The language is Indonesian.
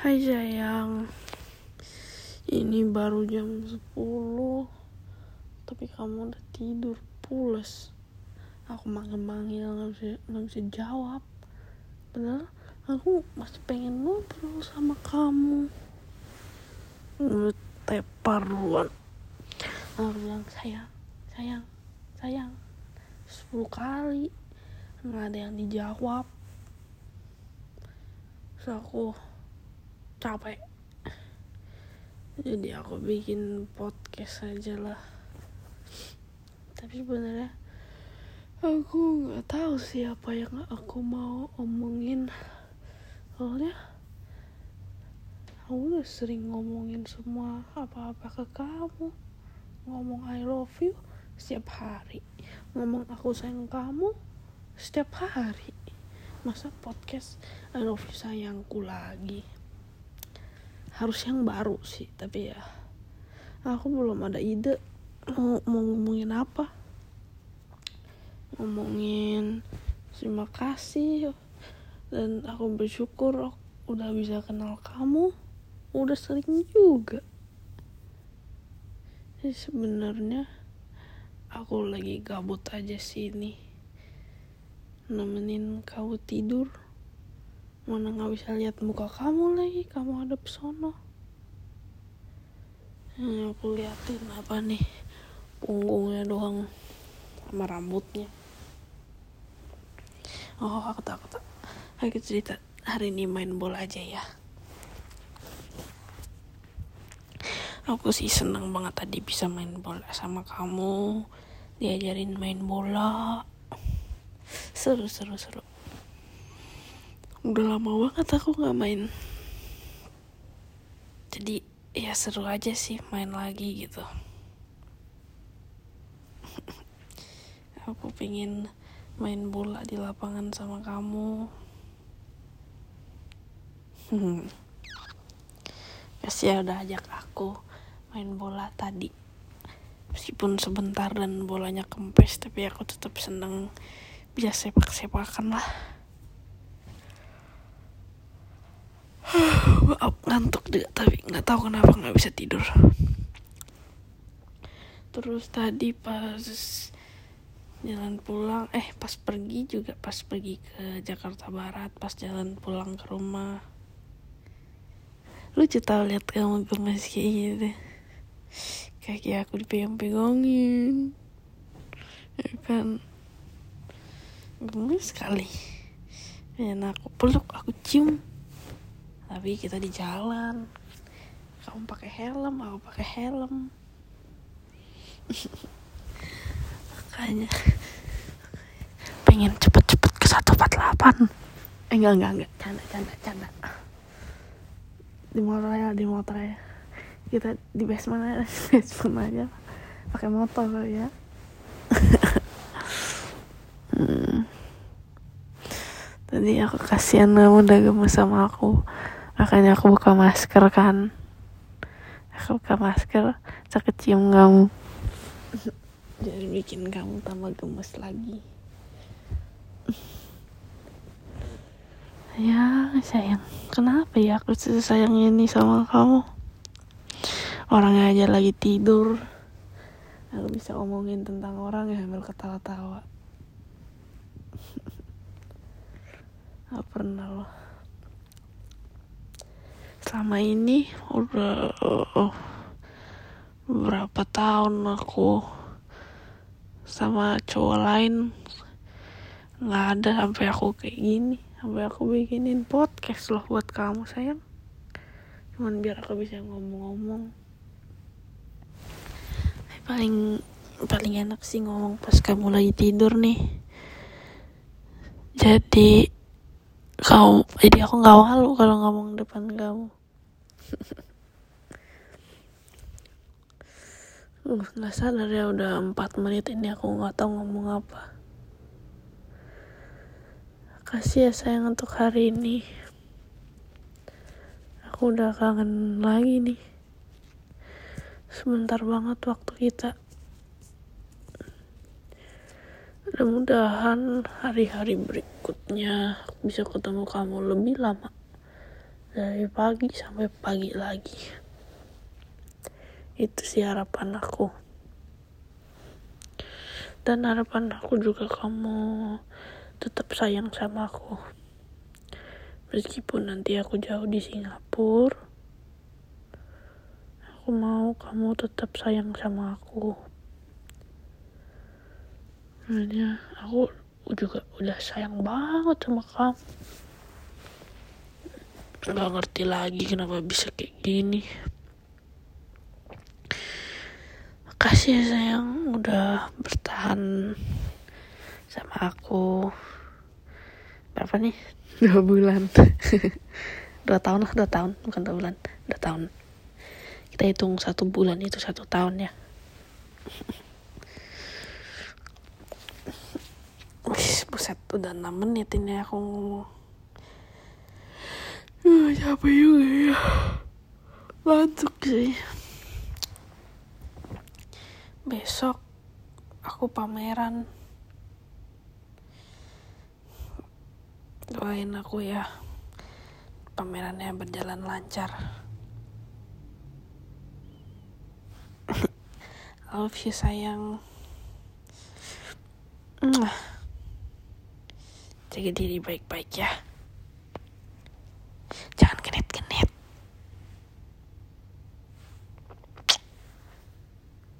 Hai sayang. Ini baru jam 10 Tapi kamu udah tidur pules. Aku manggil-manggil gak bisa, gak bisa jawab. Padahal aku masih pengen ngobrol sama kamu. Tepar duluan. Aku bilang sayang, sayang, sayang. 10 kali Gak ada yang dijawab. Terus aku capek jadi aku bikin podcast aja lah. Tapi sebenarnya aku nggak tahu sih apa yang aku mau omongin. Soalnya aku udah sering ngomongin semua apa-apa ke kamu. Ngomong I love you setiap hari. Ngomong aku sayang kamu setiap hari. Masa podcast I love you sayangku lagi harus yang baru sih tapi ya aku belum ada ide mau, mau ngomongin apa. Ngomongin terima kasih dan aku bersyukur udah bisa kenal kamu udah sering juga. Sebenarnya aku lagi gabut aja sini nemenin kamu tidur mana nggak bisa lihat muka kamu lagi? Kamu ada pesona. Yang aku liatin apa nih? Punggungnya doang sama rambutnya. Oh aku tak aku aku cerita. Hari ini main bola aja ya. Aku sih seneng banget tadi bisa main bola sama kamu. Diajarin main bola. Seru seru seru udah lama banget aku nggak main. Jadi ya seru aja sih main lagi gitu. Aku pengen main bola di lapangan sama kamu. Pasti ya udah ajak aku main bola tadi. Meskipun sebentar dan bolanya kempes tapi aku tetap seneng. Bisa sepak-sepakan lah maaf ngantuk juga tapi nggak tahu kenapa nggak bisa tidur. Terus tadi pas jalan pulang eh pas pergi juga pas pergi ke Jakarta Barat pas jalan pulang ke rumah. Lucu tau lihat kamu gemes kayak gitu. Kaki aku dipegang-pegangin. Ya kan? Gemes sekali dan aku peluk aku cium tapi kita di jalan. Kamu pakai helm aku pakai helm. Makanya pengen cepet-cepet ke 148 eh enggak enggak enggak. Canda canda canda. Di motor ya di motor ya kita di basement aja basement aja. Pakai motor ya. Hmm. tadi aku kasihan kamu udah gemes sama aku makanya aku buka masker kan. Aku buka masker sakit cium kamu. Jadi bikin kamu tambah gemes lagi. Ya sayang. Kenapa ya aku sayang ini sama kamu? Orangnya aja lagi tidur. Aku bisa omongin tentang orang yang sambil ketawa-tawa. Gak pernah loh selama ini udah uh, berapa tahun aku sama cowok lain nggak ada sampai aku kayak gini sampai aku bikinin podcast loh buat kamu sayang. Cuman biar aku bisa ngomong-ngomong. Paling paling enak sih ngomong pas kamu lagi tidur nih. Jadi kau jadi aku nggak malu kalau ngomong depan kamu nggak sadar ya udah 4 menit ini aku nggak tahu ngomong apa. Kasih ya sayang untuk hari ini. Aku udah kangen lagi nih. Sebentar banget waktu kita. Mudah-mudahan hari-hari berikutnya bisa ketemu kamu lebih lama dari pagi sampai pagi lagi. Itu sih harapan aku. Dan harapan aku juga kamu tetap sayang sama aku. Meskipun nanti aku jauh di Singapura aku mau kamu tetap sayang sama aku. Soalnya aku juga udah sayang banget sama kamu nggak ngerti lagi kenapa bisa kayak gini. Makasih ya sayang udah bertahan sama aku. Berapa nih? Dua bulan. Dua tahun lah dua tahun. Bukan dua bulan dua tahun. Kita hitung satu bulan itu satu tahun ya. Buset udah 6 menit ini aku ngomong uh, capek juga ya. Ngantuk sih. Besok aku pameran. Doain aku ya. Pamerannya berjalan lancar. Love you sayang. Jaga diri baik-baik ya